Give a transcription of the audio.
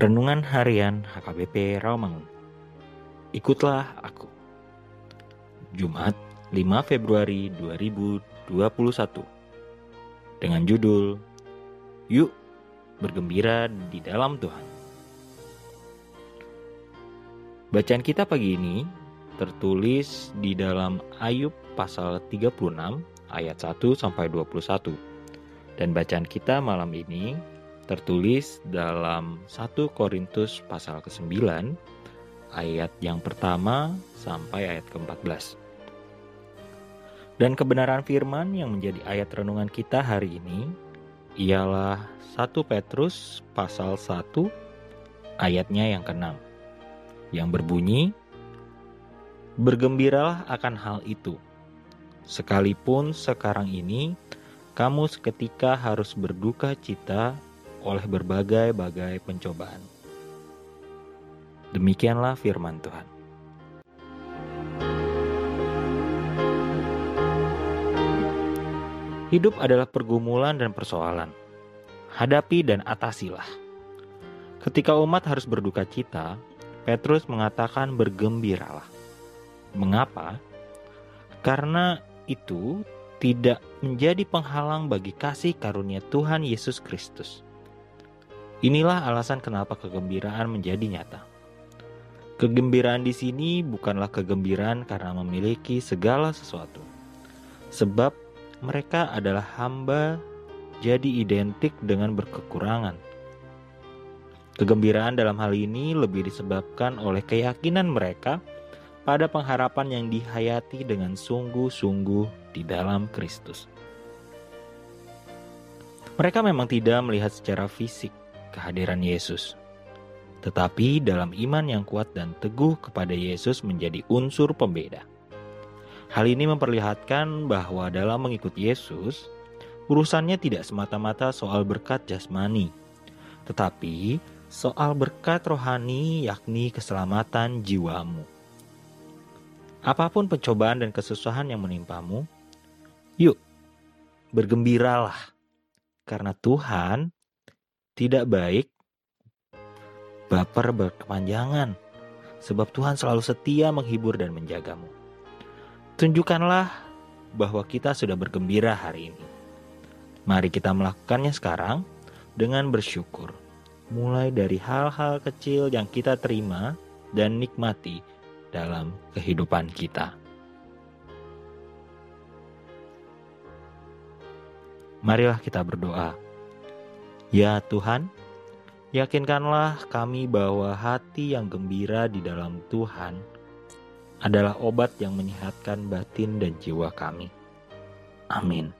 Renungan Harian HKBP Rawamangun. Ikutlah aku. Jumat, 5 Februari 2021. Dengan judul Yuk bergembira di dalam Tuhan. Bacaan kita pagi ini tertulis di dalam Ayub pasal 36 ayat 1 sampai 21. Dan bacaan kita malam ini tertulis dalam 1 Korintus pasal ke-9 ayat yang pertama sampai ayat ke-14. Dan kebenaran firman yang menjadi ayat renungan kita hari ini ialah 1 Petrus pasal 1 ayatnya yang ke-6 yang berbunyi Bergembiralah akan hal itu sekalipun sekarang ini kamu seketika harus berduka cita oleh berbagai-bagai pencobaan. Demikianlah firman Tuhan. Hidup adalah pergumulan dan persoalan. Hadapi dan atasilah. Ketika umat harus berduka cita, Petrus mengatakan bergembiralah. Mengapa? Karena itu tidak menjadi penghalang bagi kasih karunia Tuhan Yesus Kristus. Inilah alasan kenapa kegembiraan menjadi nyata. Kegembiraan di sini bukanlah kegembiraan karena memiliki segala sesuatu, sebab mereka adalah hamba jadi identik dengan berkekurangan. Kegembiraan dalam hal ini lebih disebabkan oleh keyakinan mereka pada pengharapan yang dihayati dengan sungguh-sungguh di dalam Kristus. Mereka memang tidak melihat secara fisik kehadiran Yesus, tetapi dalam iman yang kuat dan teguh kepada Yesus menjadi unsur pembeda. Hal ini memperlihatkan bahwa dalam mengikut Yesus, urusannya tidak semata-mata soal berkat jasmani, tetapi soal berkat rohani, yakni keselamatan jiwamu. Apa pun pencobaan dan kesusahan yang menimpamu, yuk bergembiralah, karena Tuhan tidak baik baper berkepanjangan, sebab Tuhan selalu setia menghibur dan menjagamu. Tunjukkanlah bahwa kita sudah bergembira hari ini. Mari kita melakukannya sekarang dengan bersyukur, mulai dari hal-hal kecil yang kita terima dan nikmati dalam kehidupan kita. Marilah kita berdoa. Ya Tuhan, yakinkanlah kami bahwa hati yang gembira di dalam Tuhan adalah obat yang menyehatkan batin dan jiwa kami. Amin.